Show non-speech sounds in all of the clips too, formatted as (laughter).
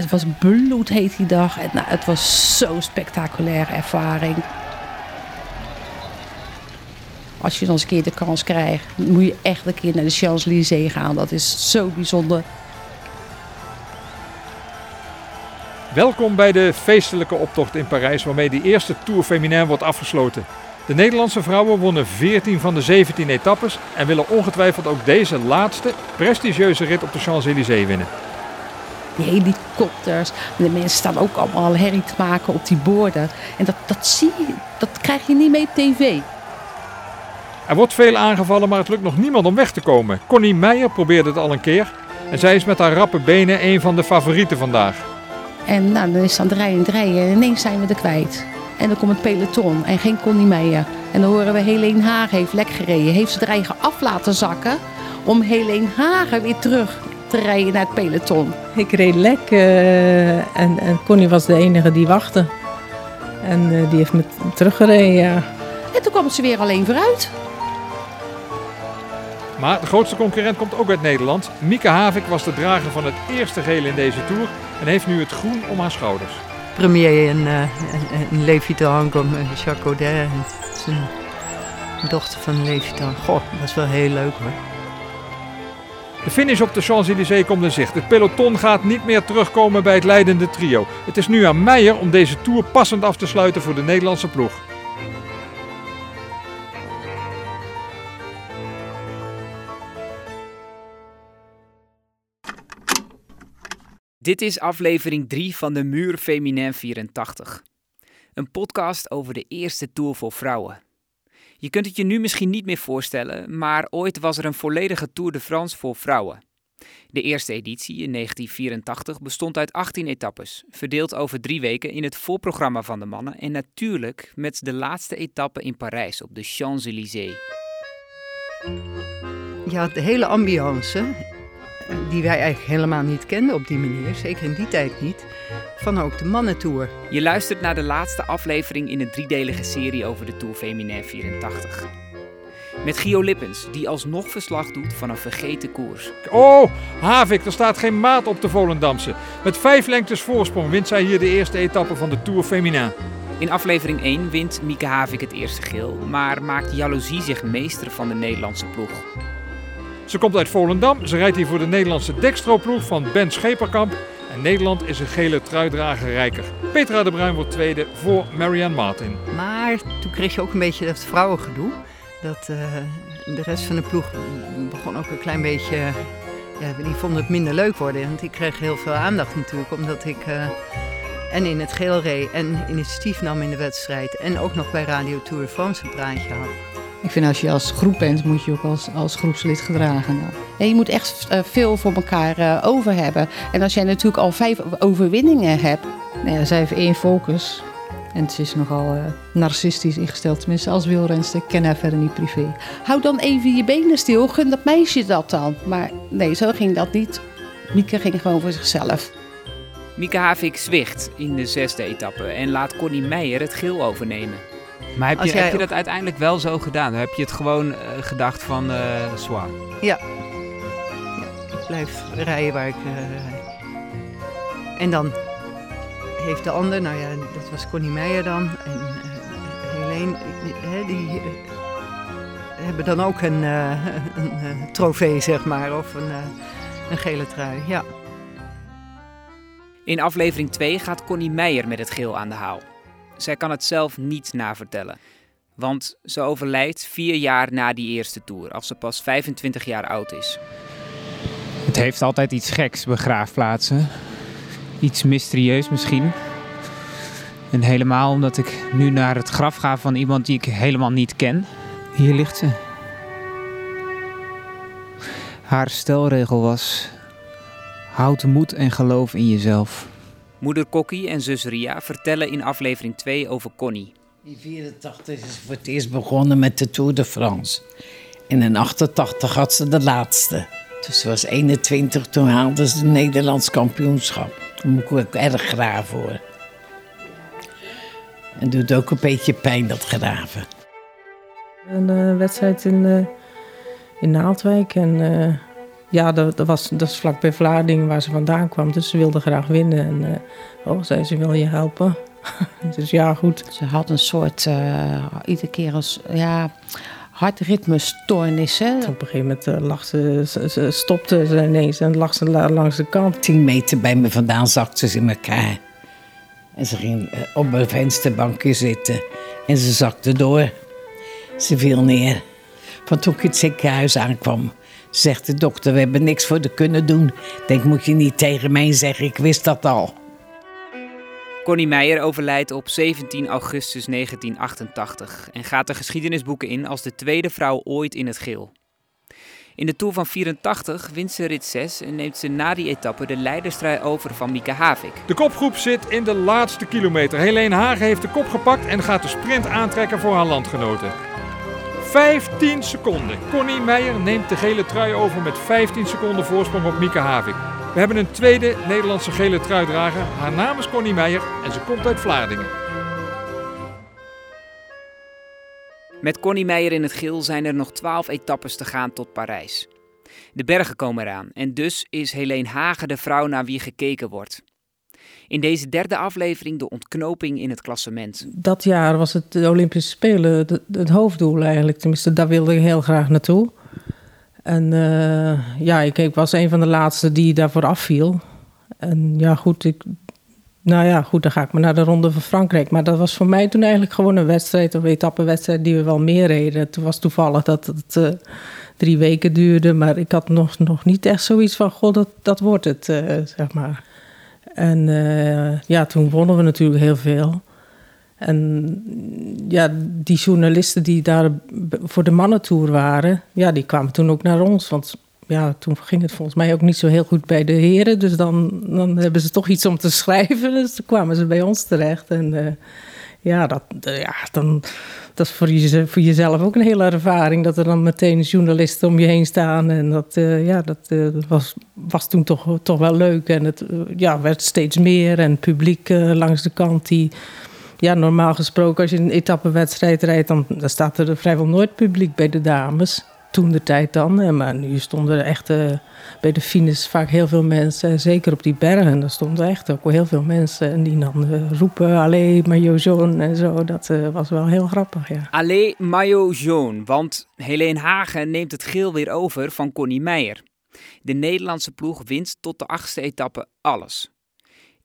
Het was bloedheet die dag. En, nou, het was zo'n spectaculaire ervaring. Als je dan eens een keer de kans krijgt, moet je echt een keer naar de Champs-Élysées gaan. Dat is zo bijzonder. Welkom bij de feestelijke optocht in Parijs waarmee de eerste Tour Féminin wordt afgesloten. De Nederlandse vrouwen wonnen 14 van de 17 etappes en willen ongetwijfeld ook deze laatste prestigieuze rit op de Champs-Élysées winnen. Die helikopters, de mensen staan ook allemaal herrie te maken op die borden. En dat, dat zie je, dat krijg je niet mee op tv. Er wordt veel aangevallen, maar het lukt nog niemand om weg te komen. Connie Meijer probeerde het al een keer en zij is met haar rappe benen een van de favorieten vandaag. En nou, dan is het aan het rijden en rijden en ineens zijn we er kwijt. En dan komt het peloton en geen Connie Meijer. En dan horen we Helene Hagen heeft lek gereden. Heeft ze haar eigen af laten zakken om Helene Hagen weer terug te rijden naar het peloton. Ik reed lek eh, en, en Connie was de enige die wachtte. En eh, die heeft me teruggereden, ja. En toen kwam ze weer alleen vooruit. Maar de grootste concurrent komt ook uit Nederland. Mieke Havik was de drager van het eerste geel in deze Tour en heeft nu het groen om haar schouders. Premier en, uh, en, Levitan, Jacques Audet en zijn dochter van Levitan. Goh, dat was wel heel leuk hoor. De finish op de Champs-Élysées komt in zicht. Het peloton gaat niet meer terugkomen bij het leidende trio. Het is nu aan Meijer om deze Tour passend af te sluiten voor de Nederlandse ploeg. Dit is aflevering 3 van de Muur Feminin 84. Een podcast over de eerste Tour voor vrouwen. Je kunt het je nu misschien niet meer voorstellen, maar ooit was er een volledige Tour de France voor vrouwen. De eerste editie in 1984 bestond uit 18 etappes, verdeeld over drie weken in het voorprogramma van de mannen en natuurlijk met de laatste etappe in Parijs op de Champs-Élysées. Ja, de hele ambiance die wij eigenlijk helemaal niet kenden op die manier, zeker in die tijd niet, van ook de mannentour. Je luistert naar de laatste aflevering in een driedelige serie over de Tour Féminin 84. Met Gio Lippens, die alsnog verslag doet van een vergeten koers. Oh, Havik, er staat geen maat op de Volendamse. Met vijf lengtes voorsprong wint zij hier de eerste etappe van de Tour Féminin. In aflevering 1 wint Mieke Havik het eerste geel, maar maakt jaloezie zich meester van de Nederlandse ploeg. Ze komt uit Volendam. Ze rijdt hier voor de Nederlandse dekstroploeg van Ben Scheperkamp. En Nederland is een gele truidrager rijker. Petra de Bruin wordt tweede voor Marianne Martin. Maar toen kreeg je ook een beetje dat vrouwengedoe. Dat uh, de rest van de ploeg begon ook een klein beetje... Ja, die vonden het minder leuk worden. Want ik kreeg heel veel aandacht natuurlijk. Omdat ik uh, en in het geel reed en initiatief nam in de wedstrijd. En ook nog bij Radio Tour de France een praatje had. Ik vind als je als groep bent, moet je ook als, als groepslid gedragen. Ja, je moet echt uh, veel voor elkaar uh, over hebben. En als jij natuurlijk al vijf overwinningen hebt. Nou ja, zij heeft één focus. En ze is nogal uh, narcistisch ingesteld. Tenminste, als wielrenster. Ik ken haar verder niet privé. Hou dan even je benen stil. Gun dat meisje dat dan. Maar nee, zo ging dat niet. Mieke ging gewoon voor zichzelf. Mieke Havik zwicht in de zesde etappe en laat Connie Meijer het geel overnemen. Maar heb je, heb je dat uiteindelijk wel zo gedaan? Heb je het gewoon uh, gedacht van uh, zwaar? Ja. ja. Ik blijf rijden waar ik uh, rijd. En dan heeft de ander, nou ja, dat was Connie Meijer dan. En Helene, die, die hebben dan ook een, (laughs) een, een, trofee, zeg maar. Of een, een gele trui, ja. In aflevering 2 gaat Connie Meijer met het geel aan de haal. Zij kan het zelf niet navertellen. Want ze overlijdt vier jaar na die eerste tour, als ze pas 25 jaar oud is. Het heeft altijd iets geks, begraafplaatsen. Iets mysterieus misschien. En helemaal omdat ik nu naar het graf ga van iemand die ik helemaal niet ken. Hier ligt ze. Haar stelregel was: houd moed en geloof in jezelf. Moeder Kokkie en zus Ria vertellen in aflevering 2 over Connie. In 84 is ze voor het eerst begonnen met de Tour de France. En in 88 had ze de laatste. Dus ze was 21, toen haalde ze het Nederlands kampioenschap. Daar moet ik ook erg graven voor. En doet ook een beetje pijn, dat graven. Een uh, wedstrijd in, uh, in Naaldwijk en uh, ja, dat, dat, was, dat is vlakbij Vlaardingen waar ze vandaan kwam. Dus ze wilde graag winnen. En uh, oh, zei ze, wil je helpen? (laughs) dus ja, goed. Ze had een soort, uh, iedere keer als, ja, hartritmestoornissen. Op een gegeven moment uh, lag ze, ze, ze, stopte ze ineens en lag ze langs de kant. Tien meter bij me vandaan zakte ze in elkaar. En ze ging op een vensterbankje zitten. En ze zakte door. Ze viel neer. Van toen ik het ziekenhuis aankwam, zegt de dokter: We hebben niks voor de kunnen doen. Denk, moet je niet tegen mij zeggen, ik wist dat al. Connie Meijer overlijdt op 17 augustus 1988 en gaat de geschiedenisboeken in als de tweede vrouw ooit in het geel. In de Tour van 84 wint ze rit 6 en neemt ze na die etappe de leiderstrui over van Mieke Havik. De kopgroep zit in de laatste kilometer. Helene Hagen heeft de kop gepakt en gaat de sprint aantrekken voor haar landgenoten. 15 seconden. Connie Meijer neemt de gele trui over met 15 seconden voorsprong op Mieke Havik. We hebben een tweede Nederlandse gele truidrager. Haar naam is Connie Meijer en ze komt uit Vlaardingen. Met Connie Meijer in het geel zijn er nog 12 etappes te gaan tot Parijs. De bergen komen eraan en dus is Helene Hagen de vrouw naar wie gekeken wordt. In deze derde aflevering de ontknoping in het klassement. Dat jaar was het de Olympische Spelen het hoofddoel eigenlijk. Tenminste, daar wilde ik heel graag naartoe. En uh, ja, ik, ik, was een van de laatste die daarvoor afviel. En ja, goed, ik, nou ja, goed, dan ga ik maar naar de Ronde van Frankrijk. Maar dat was voor mij toen eigenlijk gewoon een wedstrijd, een etappenwedstrijd die we wel meer reden. Toen was toevallig dat het uh, drie weken duurde, maar ik had nog, nog niet echt zoiets van, god, dat, dat wordt het, uh, zeg maar. En ja, toen wonnen we natuurlijk heel veel. En ja, die journalisten die daar voor de mannentour waren, ja, die kwamen toen ook naar ons. Want ja, toen ging het volgens mij ook niet zo heel goed bij de heren. Dus dan, dan hebben ze toch iets om te (laughs) schrijven. Dus kwamen ze bij ons terecht. En uh, ja, dat, uh, ja dan, dat is voor, je, voor jezelf ook een hele ervaring. Dat er dan meteen journalisten om je heen staan. En dat, uh, ja, dat was, was toen toch, toch wel leuk. En het ja, werd steeds meer. En publiek langs de kant die ja, normaal gesproken, als je een etappenwedstrijd rijdt, dan, dan staat er vrijwel nooit publiek bij de dames. Toen de tijd dan. Maar nu stonden er echt uh, bij de finish vaak heel veel mensen. Zeker op die bergen. Daar stonden echt ook heel veel mensen. En die dan uh, roepen: Allee, jaune en zo. Dat uh, was wel heel grappig. Ja. Allee, jaune. Want Helene Hagen neemt het geel weer over van Connie Meijer. De Nederlandse ploeg wint tot de achtste etappe alles.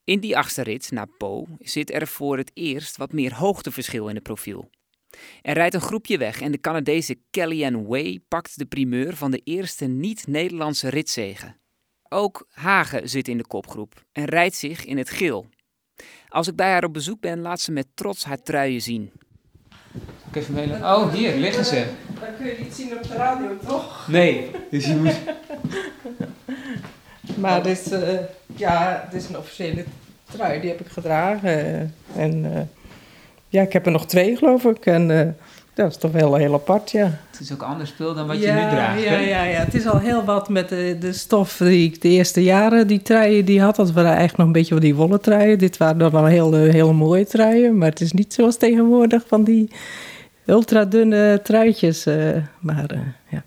In die achtste rit naar Po zit er voor het eerst wat meer hoogteverschil in het profiel. Er rijdt een groepje weg en de Canadese Kellyanne Way pakt de primeur van de eerste niet-Nederlandse ritzegen. Ook Hagen zit in de kopgroep en rijdt zich in het geel. Als ik bij haar op bezoek ben, laat ze met trots haar truien zien. even Oh, hier liggen ze. Dat kun je niet zien op de radio, toch? Nee, dus je moet... (laughs) Maar het is, uh, ja, het is een officiële trui, die heb ik gedragen. en uh, ja, ik heb er nog twee, geloof ik. En uh, dat is toch wel heel apart, ja. Het is ook anders spul dan wat ja, je nu draagt, ja, ja, ja, het is al heel wat met de, de stof die ik de eerste jaren, die truien die had. Dat waren eigenlijk nog een beetje van die wollen truien. Dit waren dan wel hele, hele mooie truien. Maar het is niet zoals tegenwoordig van die ultra dunne truitjes. maar ja,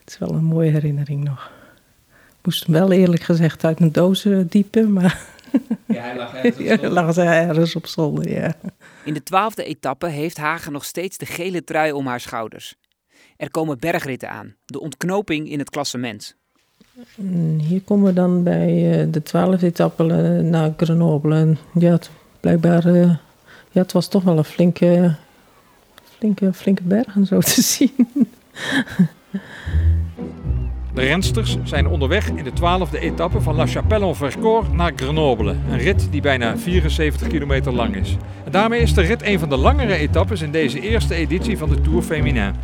het is wel een mooie herinnering nog moest hem wel eerlijk gezegd uit een doos eh, diepen, maar... Ja, hij lag ergens op zolder. ja, lag ergens op zolder, ja. In de twaalfde etappe heeft Hagen nog steeds de gele trui om haar schouders. Er komen bergritten aan, de ontknoping in het klassement. Mm, hier komen we dan bij uh, de twaalfde etappe uh, naar Grenoble. En ja, het, blijkbaar, uh, ja, het was toch wel een flinke, flinke, flinke berg zo te (laughs) zien. De rensters zijn onderweg in de twaalfde etappe van La Chapelle-en-Vercors naar Grenoble. Een rit die bijna 74 kilometer lang is. En daarmee is de rit een van de langere etappes in deze eerste editie van de Tour Féminin.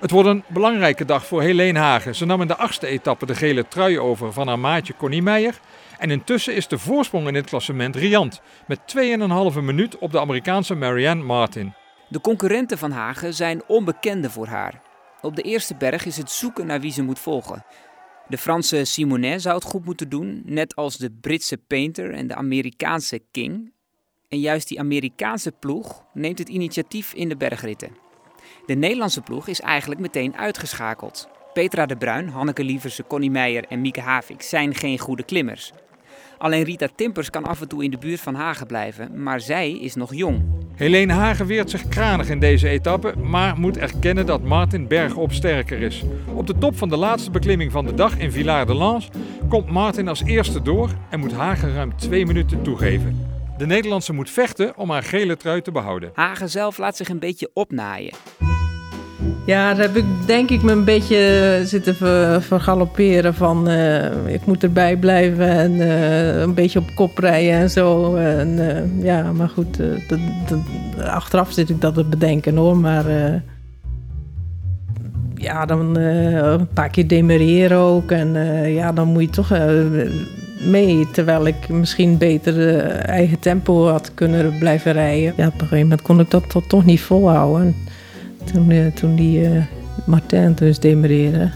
Het wordt een belangrijke dag voor Helene Hagen. Ze nam in de achtste etappe de gele trui over van haar maatje Connie Meijer. En intussen is de voorsprong in het klassement riant. Met 2,5 minuut op de Amerikaanse Marianne Martin. De concurrenten van Hagen zijn onbekende voor haar. Op de eerste berg is het zoeken naar wie ze moet volgen. De Franse Simonet zou het goed moeten doen, net als de Britse Painter en de Amerikaanse King. En juist die Amerikaanse ploeg neemt het initiatief in de bergritten. De Nederlandse ploeg is eigenlijk meteen uitgeschakeld. Petra de Bruin, Hanneke Lieverse, Connie Meijer en Mieke Havik zijn geen goede klimmers. Alleen Rita Timpers kan af en toe in de buurt van Hagen blijven, maar zij is nog jong. Helene Hagen weert zich kranig in deze etappe, maar moet erkennen dat Martin bergop sterker is. Op de top van de laatste beklimming van de dag in Villard de Lans komt Martin als eerste door en moet Hagen ruim twee minuten toegeven. De Nederlandse moet vechten om haar gele trui te behouden. Hagen zelf laat zich een beetje opnaaien. Ja, daar heb ik denk ik me een beetje zitten ver, vergalopperen van uh, ik moet erbij blijven en uh, een beetje op kop rijden en zo. En, ja, maar goed, achteraf zit ik dat te bedenken hoor, maar ja, dan een paar keer demereren ook en ja, dan moet je toch mee, terwijl ik misschien beter eigen tempo had kunnen blijven rijden. Ja, op een gegeven moment kon ik dat toch niet volhouden. Toen, uh, toen die uh, Martin dus demereerde.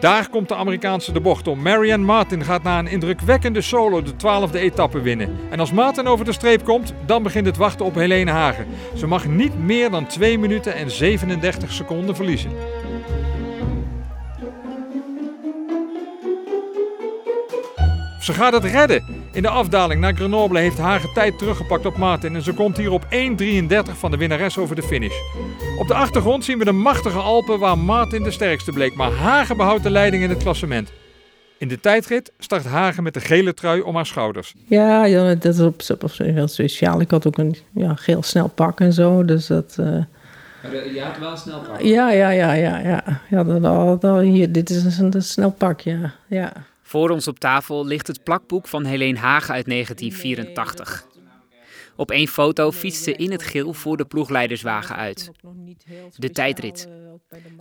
Daar komt de Amerikaanse de bocht om. Marianne Martin gaat na een indrukwekkende solo de twaalfde etappe winnen. En als Martin over de streep komt, dan begint het wachten op Helene Hagen. Ze mag niet meer dan 2 minuten en 37 seconden verliezen. Ze gaat het redden. In de afdaling naar Grenoble heeft Hagen tijd teruggepakt op Martin en ze komt hier op 1.33 van de winnares over de finish. Op de achtergrond zien we de machtige Alpen waar Martin de sterkste bleek, maar Hagen behoudt de leiding in het klassement. In de tijdrit start Hagen met de gele trui om haar schouders. Ja, ja dat is op, op, op heel speciaal. Ik had ook een ja, geel snel pak en zo, dus dat... Uh... Je had wel een snel pak? Ja, ja, ja, ja. ja. ja dat, dat, hier, dit is een, een snel pak, ja. ja. Voor ons op tafel ligt het plakboek van Helene Hagen uit 1984. Op één foto fietst ze in het geel voor de ploegleiderswagen uit. De tijdrit.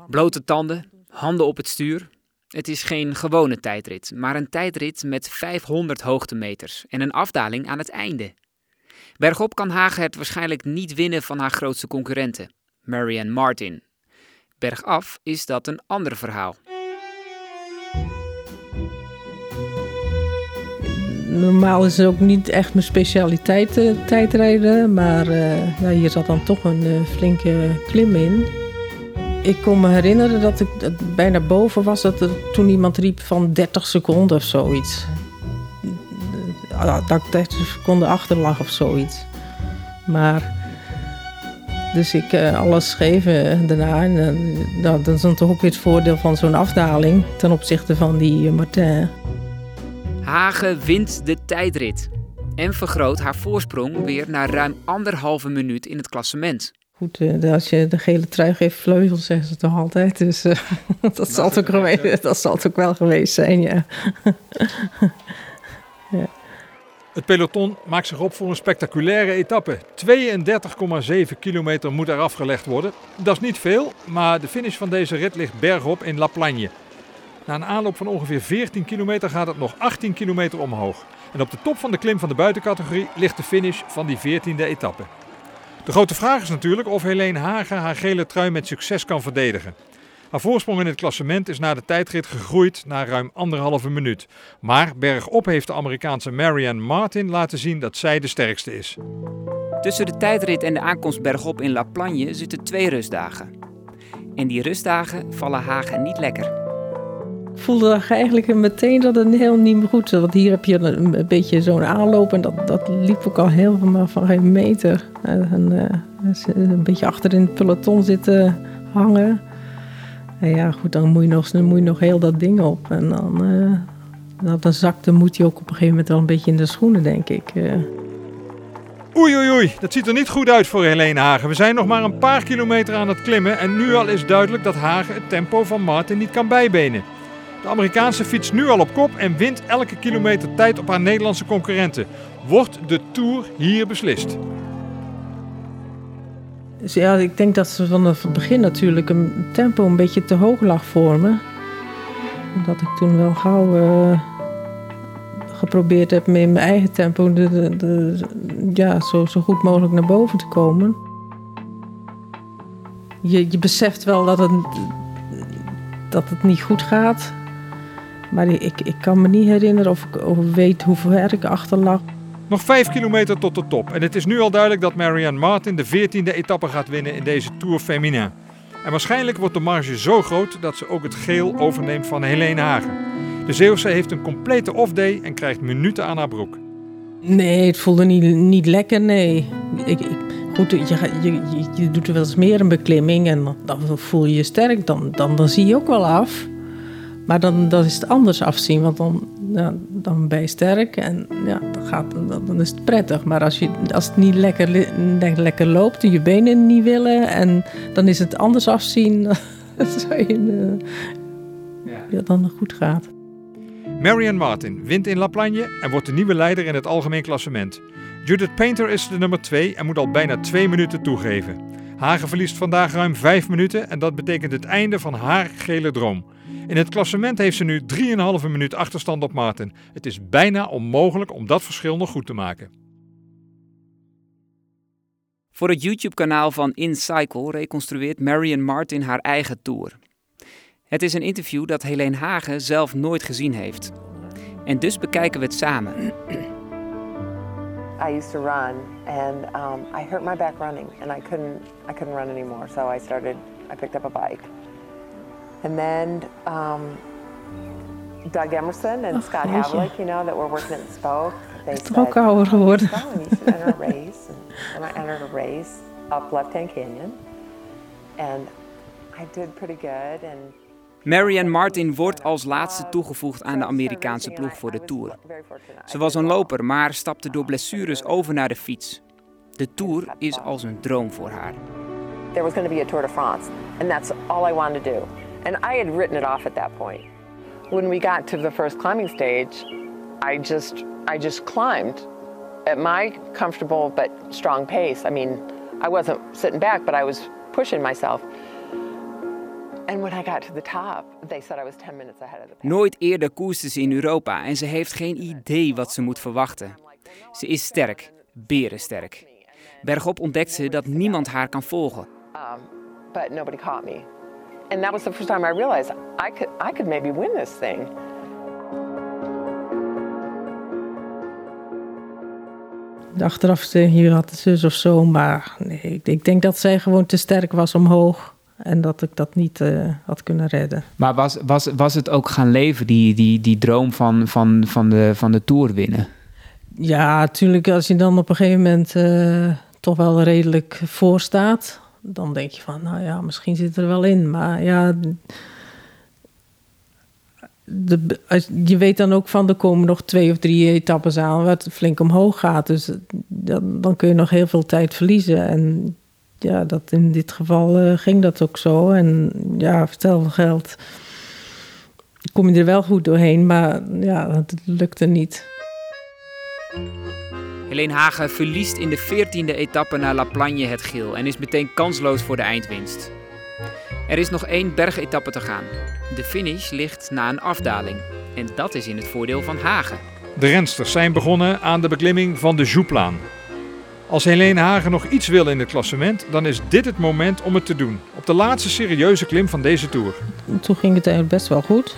Blote tanden, handen op het stuur. Het is geen gewone tijdrit, maar een tijdrit met 500 hoogtemeters en een afdaling aan het einde. Bergop kan Hagen het waarschijnlijk niet winnen van haar grootste concurrente, Marianne Martin. Bergaf is dat een ander verhaal. Normaal is het ook niet echt mijn specialiteit uh, tijdrijden. Maar uh, ja, hier zat dan toch een uh, flinke klim in. Ik kon me herinneren dat ik dat bijna boven was. Dat er toen iemand riep van 30 seconden of zoiets. Dat ik 30 seconden achter lag of zoiets. Maar... Dus ik alles geven daarna. En nou, dat is dan toch ook weer het voordeel van zo'n afdaling ten opzichte van die Martin. Hagen wint de tijdrit en vergroot haar voorsprong weer naar ruim anderhalve minuut in het klassement. Goed, uh, als je de gele trui geeft vleugels, zeggen ze toch altijd. Dus uh, (laughs) dat, zal het ook geweest, dat zal het ook wel geweest zijn, ja. (laughs) ja. Het peloton maakt zich op voor een spectaculaire etappe. 32,7 kilometer moet er afgelegd worden. Dat is niet veel, maar de finish van deze rit ligt bergop in La Plagne. Na een aanloop van ongeveer 14 kilometer gaat het nog 18 kilometer omhoog. En op de top van de klim van de buitencategorie ligt de finish van die 14e etappe. De grote vraag is natuurlijk of Helene Hagen haar gele trui met succes kan verdedigen. Haar voorsprong in het klassement is na de tijdrit gegroeid naar ruim anderhalve minuut. Maar bergop heeft de Amerikaanse Marianne Martin laten zien dat zij de sterkste is. Tussen de tijdrit en de aankomst bergop in La Plagne zitten twee rustdagen. En die rustdagen vallen Hagen niet lekker voelde eigenlijk meteen dat het heel niet goed was. Want hier heb je een, beetje zo'n aanloop en dat, dat liep ook al helemaal van geen meter. En, uh, een beetje achter in het peloton zitten hangen. En ja, goed, dan moet je nog, moet je nog heel dat ding op. En dan, uh, dan zakte moet ook op een gegeven moment wel een beetje in de schoenen, denk ik. Oei, oei, oei. Dat ziet er niet goed uit voor Helene Hagen. We zijn nog maar een paar kilometer aan het klimmen en nu al is duidelijk dat Hagen het tempo van Martin niet kan bijbenen. De Amerikaanse fietst nu al op kop en wint elke kilometer tijd op haar Nederlandse concurrenten. Wordt de Tour hier beslist? Dus ja, ik denk dat ze van het begin natuurlijk een tempo een beetje te hoog lag voor me. Dat ik toen wel gauw uh, geprobeerd heb met mijn eigen tempo de, de, ja, zo, zo goed mogelijk naar boven te komen. Je, je beseft wel dat het, dat het niet goed gaat. Maar ik, ik kan me niet herinneren of ik of weet hoe ver ik achter lag. Nog vijf kilometer tot de top. En het is nu al duidelijk dat Marianne Martin de 14e etappe gaat winnen in deze Tour Feminin. En waarschijnlijk wordt de marge zo groot dat ze ook het geel overneemt van Helene Hagen. De Zeeuwse heeft een complete off-day en krijgt minuten aan haar broek. Nee, het voelde niet, niet lekker, nee. Ik, ik, goed, je, je, je, doet wel eens meer een beklimming en dan voel je je sterk. Dan, dan, dan zie je ook wel af. Maar dan, dan is het anders afzien, want dan, ja, dan ben je sterk en ja, dan, gaat, dan, dan is het prettig. Maar als, je, als het niet lekker, lekker loopt en je benen niet willen, en dan is het anders afzien (laughs) dan zou je, eh, ja, dan goed gaat. Marian Martin wint in La Plagne en wordt de nieuwe leider in het algemeen klassement. Judith Painter is de nummer 2 en moet al bijna 2 minuten toegeven. Hagen verliest vandaag ruim 5 minuten en dat betekent het einde van haar gele droom. In het klassement heeft ze nu 3,5 minuut achterstand op Martin. Het is bijna onmogelijk om dat verschil nog goed te maken. Voor het YouTube-kanaal van InCycle reconstrueert Marion Martin haar eigen tour. Het is een interview dat Helene Hagen zelf nooit gezien heeft. En dus bekijken we het samen. I used to run, and um, I hurt my back running, and I couldn't I couldn't run anymore. So I started. I picked up a bike, and then um, Doug Emerson and Scott jeetje. Havlick, you know, that were working at Spoke, they ook said, ouder geworden. "Oh, you should enter a race." And, and I entered a race up Left Hand Canyon, and I did pretty good. And Marianne Martin wordt als laatste toegevoegd aan de Amerikaanse ploeg voor de Tour. Ze was een loper, maar stapte door blessures over naar de fiets. De Tour is als een droom voor haar. there was going to be a Tour de France, and that's all I wanted to do. And I had written it off at that point. When we got to the first climbing stage, I just I just climbed at my comfortable but strong pace. I mean, I wasn't sitting back, but I was pushing myself. And when I got to the top, they said I was 10 minutes ahead of the pack. Nooit eerder koerste ze in Europa en ze heeft geen idee wat ze moet verwachten. Ze is sterk, berensterk. Bergop ontdekt ze dat niemand haar kan volgen. Um, but nobody caught me. And that was the first time I realized I could I could maybe win this thing. Achteraf zeg je had het zus of zo, maar nee, ik, ik denk dat zij gewoon te sterk was omhoog. En dat ik dat niet eh, had kunnen redden. Maar was, was, was het ook gaan leven, die, die, die droom van, van, van, de, van de Tour winnen? Ja, natuurlijk, als je dan op een gegeven moment eh, toch wel redelijk voor staat, dan denk je van, nou ja, misschien zit er wel in. Maar ja, de, je weet dan ook van, er komen nog twee of drie etappes aan waar het flink omhoog gaat. Dus dan, dan kun je nog heel veel tijd verliezen. En ja, dat in dit geval eh, ging dat ook zo. En ja, vertel geld. Kom je er wel goed doorheen, maar ja, het lukte niet. Helene Hagen verliest in de 14e etappe naar La Plagne het geel en is meteen kansloos voor de eindwinst. Er is nog één bergetappe te gaan. De finish ligt na een afdaling. En dat is in het voordeel van Hagen. De rensters zijn begonnen aan de beklimming van de Jouplaan. Als Helene Hagen nog iets wil in het klassement, dan is dit het moment om het te doen. Op de laatste serieuze klim van deze Tour. Toen ging het eigenlijk best wel goed.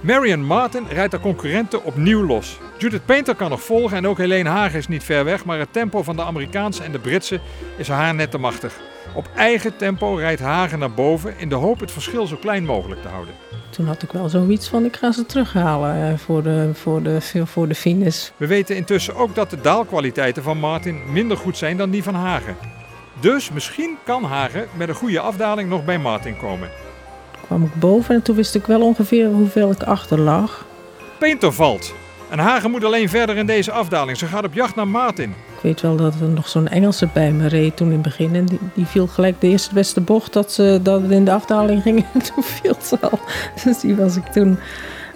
Marion Martin rijdt haar concurrenten opnieuw los. Judith Painter kan nog volgen en ook Helene Hagen is niet ver weg, maar het tempo van de Amerikaanse en de Britse is haar net te machtig. Op eigen tempo rijdt Hagen naar boven in de hoop het verschil zo klein mogelijk te houden. Toen had ik wel zoiets van, ik ga ze terughalen eh, voor de, voor de, voor de finish. We weten intussen ook dat de daalkwaliteiten van Martin minder goed zijn dan die van Hagen. Dus misschien kan Hagen met een goede afdaling nog bij Martin komen. Kwam ik boven en toen wist ik wel ongeveer hoeveel ik achter lag. Painter valt. En Hagen moet alleen verder in deze afdaling. Ze gaat op jacht naar Martin. Ik weet wel dat er nog zo'n Engelse bij me reed toen in het begin. En die, die viel gelijk de eerste beste bocht dat, ze, dat het in de afdaling ging. En (laughs) toen viel ze al. Dus die was ik toen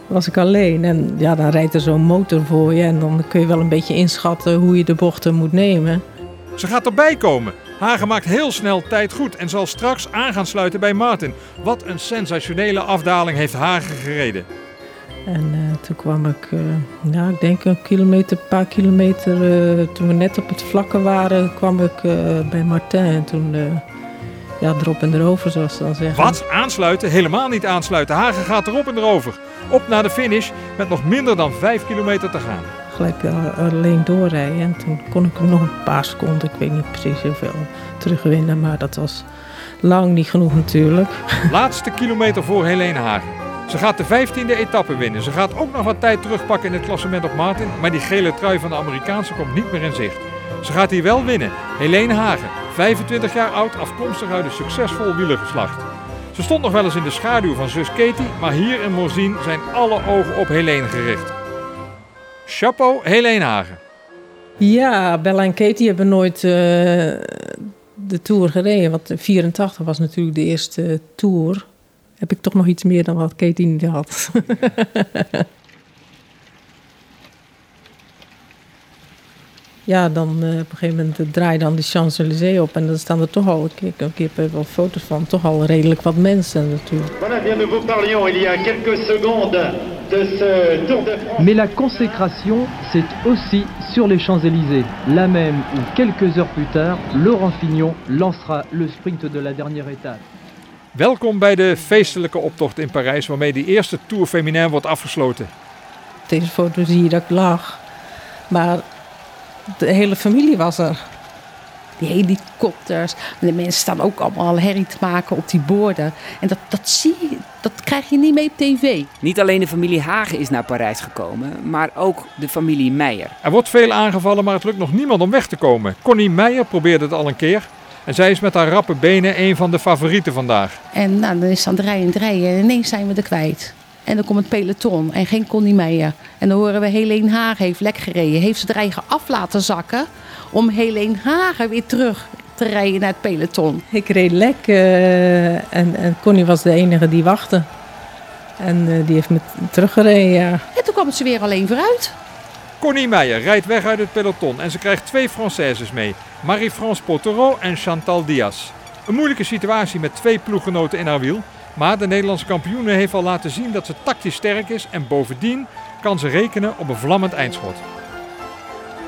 was ik alleen. En ja, dan rijdt er zo'n motor voor je. En dan kun je wel een beetje inschatten hoe je de bochten moet nemen. Ze gaat erbij komen. Hagen maakt heel snel tijd goed en zal straks aan gaan sluiten bij Martin. Wat een sensationele afdaling heeft Hagen gereden. En eh, toen kwam ik, eh, ja, ik denk een kilometer, een paar kilometer, eh, toen we net op het vlakke waren, kwam ik bij Martin. En toen, ja, erop en erover, zoals ze dan zeggen. Wat? Aansluiten? Helemaal niet aansluiten. Hagen gaat erop en erover. Op naar de finish met nog minder dan 5 kilometer te gaan. Gelijk eh, alleen doorrijden. En toen kon ik nog een paar seconden, ik weet niet precies hoeveel, terugwinnen. Maar dat was Lang niet genoeg natuurlijk. (laughs) Laatste kilometer voor Helene Hagen. Ze gaat de 15e etappe winnen. Ze gaat ook nog wat tijd terugpakken in het klassement op Martin. Maar die gele trui van de Amerikaanse komt niet meer in zicht. Ze gaat hier wel winnen. Helene Hagen, 25 jaar oud, afkomstig uit een succesvol wielergeslacht. Ze stond nog wel eens in de schaduw van zus Katie, maar hier in Morzine zijn alle ogen op Helene gericht. Chapeau, Helene Hagen. Ja, Bella en Katie hebben nooit uh, de Tour gereden. Want 84 was natuurlijk de eerste Tour. Heb ik toch nog iets meer dan wat Katie niet had. (laughs) ja, dan uh, op een gegeven moment draai dan de Champs-Élysées op. En dan staan er toch al, ik, ik heb wel foto's van, toch al redelijk wat mensen natuurlijk. Voilà, bien nous vous parlions il y a quelques secondes de ce Tour de France. Mais la consécration, c'est aussi sur les Champs-Élysées. Là même où quelques heures plus tard, Laurent Fignon lancera le sprint de la dernière étape. Welkom bij de feestelijke optocht in Parijs, waarmee de eerste Tour Féminin wordt afgesloten. Op deze foto zie je dat ik lag. Maar de hele familie was er. Die helikopters. En de mensen staan ook allemaal herrie te maken op die borden. En dat, dat zie je, dat krijg je niet mee op tv. Niet alleen de familie Hagen is naar Parijs gekomen, maar ook de familie Meijer. Er wordt veel aangevallen, maar het lukt nog niemand om weg te komen. Connie Meijer probeerde het al een keer. En zij is met haar rappe benen een van de favorieten vandaag. En nou, dan is het aan het rijden en rijden. En ineens zijn we er kwijt. En dan komt het peloton en geen Connie Meijer. En dan horen we Helene Hagen heeft lek gereden. Heeft ze haar eigen af laten zakken om Helene Hagen weer terug te rijden naar het peloton. Ik reed lek uh, en, en Connie was de enige die wachtte. En uh, die heeft me teruggereden, ja. En toen kwam ze weer alleen vooruit. Connie Meijer rijdt weg uit het peloton en ze krijgt twee Françaises mee. Marie-France Pottereau en Chantal Diaz. Een moeilijke situatie met twee ploeggenoten in haar wiel. Maar de Nederlandse kampioene heeft al laten zien dat ze tactisch sterk is en bovendien kan ze rekenen op een vlammend eindschot.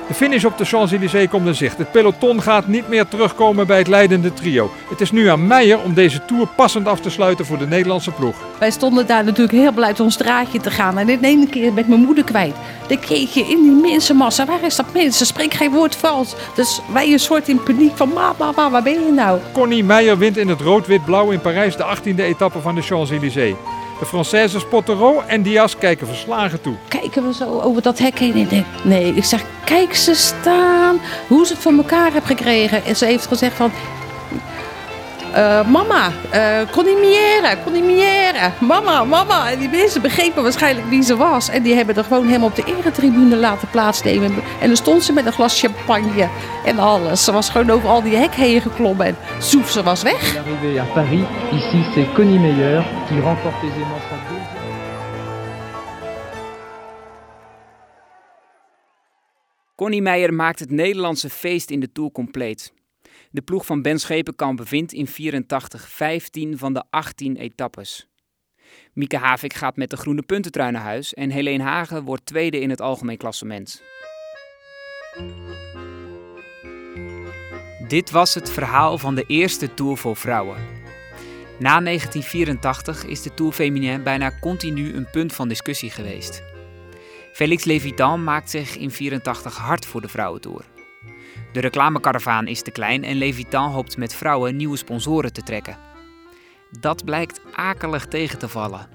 De finish op de Champs-Élysées komt in zicht. Het peloton gaat niet meer terugkomen bij het leidende trio. Het is nu aan Meijer om deze Tour passend af te sluiten voor de Nederlandse ploeg. Wij stonden daar natuurlijk heel blij uit ons straatje te gaan. En de ene keer ik mijn moeder kwijt. Dan keek je in die mensenmassa. Waar is dat mensen? Spreek geen woord Frans. Dus wij een soort in paniek van mama, mama, waar ben je nou? Connie Meijer wint in het rood-wit-blauw in Parijs de 18e etappe van de Champs-Élysées. De Française Pottereau en Diaz kijken verslagen toe. Kijken we zo over dat hek heen nee, ik zeg, kijk ze staan. Hoe ze het voor elkaar hebben gekregen. En ze heeft gezegd van, uh, mama, uh, conimière, conimière, mama, mama. En die mensen begrepen waarschijnlijk wie ze was. En die hebben er gewoon helemaal op de eretribune laten plaatsnemen. En dan stond ze met een glas champagne en alles. Ze was gewoon over al die hek heen geklommen en zoef, ze was weg. Arrivé à Paris, ici c'est Connie Meyer qui remporte aisément sa deuxième. Connie Meijer maakt het Nederlandse feest in de Tour compleet. De ploeg van Ben Schepenkamp wint in 84 15 van de 18 etappes. Mieke Havik gaat met de groene puntentrui naar huis en Helene Hagen wordt tweede in het algemeen klassement. Dit was het verhaal van de eerste Tour voor vrouwen. Na 1984 is de Tour Féminin bijna continu een punt van discussie geweest. Félix Levitan maakt zich in 84 hard voor de vrouwentour. De reclamekaravaan is te klein en Levitan hoopt met vrouwen nieuwe sponsoren te trekken. Dat blijkt akelig tegen te vallen.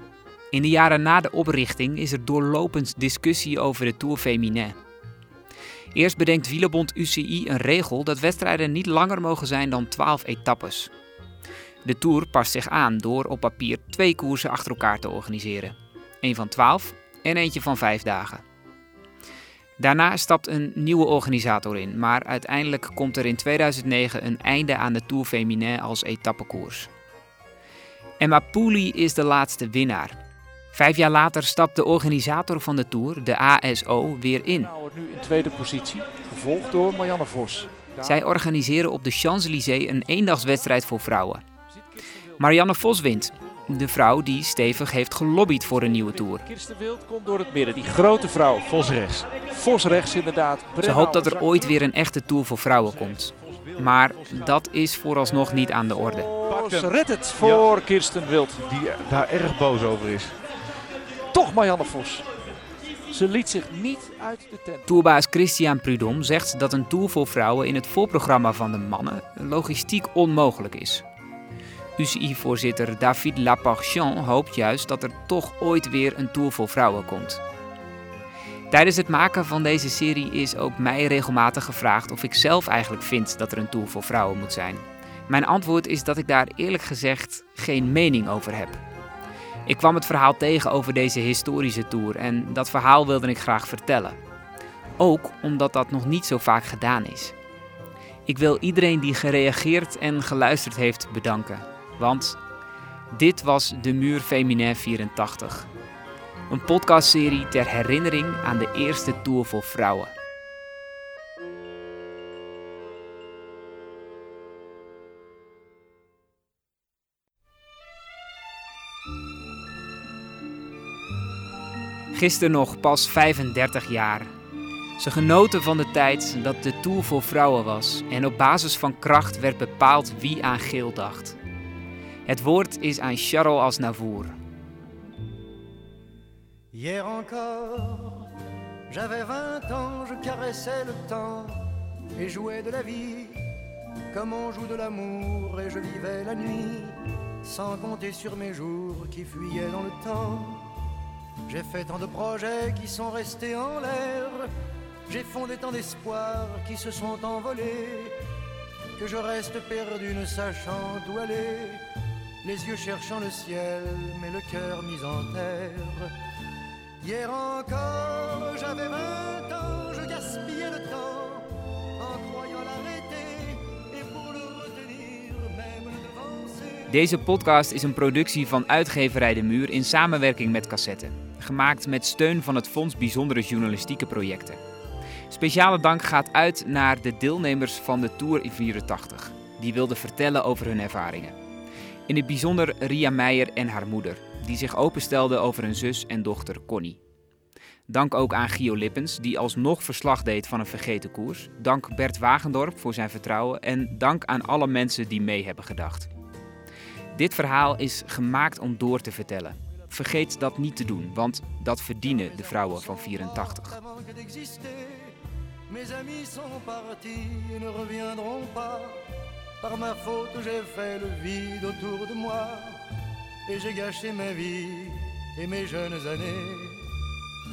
In de jaren na de oprichting is er doorlopend discussie over de Tour Féminin. Eerst bedenkt wielerbond UCI een regel dat wedstrijden niet langer mogen zijn dan 12 etappes. De Tour past zich aan door op papier twee koersen achter elkaar te organiseren. Eén van 12 en eentje van 5 dagen. Daarna stapt een nieuwe organisator in, maar uiteindelijk komt er in 2009 een einde aan de Tour Féminin als etappekoers. Emma Pooley is de laatste winnaar. Vijf jaar later stapt de organisator van de Tour, de ASO, weer in. nu in tweede positie, gevolgd door Marianne Vos. Zij organiseren op de Champs-Élysées een eendagswedstrijd voor vrouwen. Marianne Vos wint, de vrouw die stevig heeft gelobbyd voor een nieuwe Tour. Kirsten Wild komt door het midden, die grote vrouw, Vos rechts. Vos rechts inderdaad. Ze hoopt dat er ooit weer een echte Tour voor vrouwen komt. Maar dat is vooralsnog niet aan de orde. Vos redt het voor Kirsten Wild, die daar erg boos over is. Toch Marianne Vos. Ze liet zich niet uit de tent. Tourbaas Christian Prudhomme zegt dat een Tour voor vrouwen in het voorprogramma van de mannen logistiek onmogelijk is. UCI-voorzitter David Laparchon hoopt juist dat er toch ooit weer een Tour voor vrouwen komt. Tijdens het maken van deze serie is ook mij regelmatig gevraagd of ik zelf eigenlijk vind dat er een Tour voor vrouwen moet zijn. Mijn antwoord is dat ik daar eerlijk gezegd geen mening over heb. Ik kwam het verhaal tegen over deze historische tour en dat verhaal wilde ik graag vertellen. Ook omdat dat nog niet zo vaak gedaan is. Ik wil iedereen die gereageerd en geluisterd heeft bedanken. Want dit was De Muur Feminin 84. Een podcastserie ter herinnering aan de eerste Tour voor vrouwen. Gisteren nog pas 35 jaar. Ze genoten van de tijd dat de Tour voor vrouwen was en op basis van kracht werd bepaald wie aan geel dacht. Het woord is aan Charles. Hier encore, j'avais 20 ans, je caressais le temps et jouais de la vie comme on joue de l'amour et je vivais la nuit sans compter sur mes jours qui fuyaient dans le temps. J'ai fait tant de projets qui sont restés en l'air, j'ai fondé tant d'espoirs qui se sont envolés que je reste perdu ne sachant où aller, les yeux cherchant le ciel mais le cœur mis en. Hier encore, j'avais 20 ans, je gaspillais le temps en croyant l'arrêter et pour le retenir, même le. Deze podcast is een productie van uitgeverij De Muur in samenwerking met Cassette. Gemaakt met steun van het Fonds Bijzondere Journalistieke Projecten. Speciale dank gaat uit naar de deelnemers van de Tour 84, die wilden vertellen over hun ervaringen. In het bijzonder Ria Meijer en haar moeder, die zich openstelden over hun zus en dochter Connie. Dank ook aan Gio Lippens, die alsnog verslag deed van een vergeten koers. Dank Bert Wagendorp voor zijn vertrouwen en dank aan alle mensen die mee hebben gedacht. Dit verhaal is gemaakt om door te vertellen. Vergeet dat niet te doen, want dat verdienen de vrouwen van 84. Mes amis sont partis ne reviendront pas. Par ma faute, j'ai fait le vide autour de moi et j'ai gâché ma vie et mes jeunes années.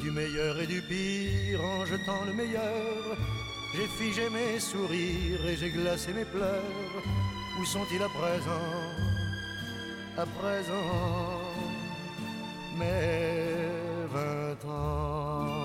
Du meilleur et du pire en jetant le meilleur, j'ai figé mes sourires et j'ai glacé mes pleurs. Où sont-ils à présent? À présent, mes vingt ans.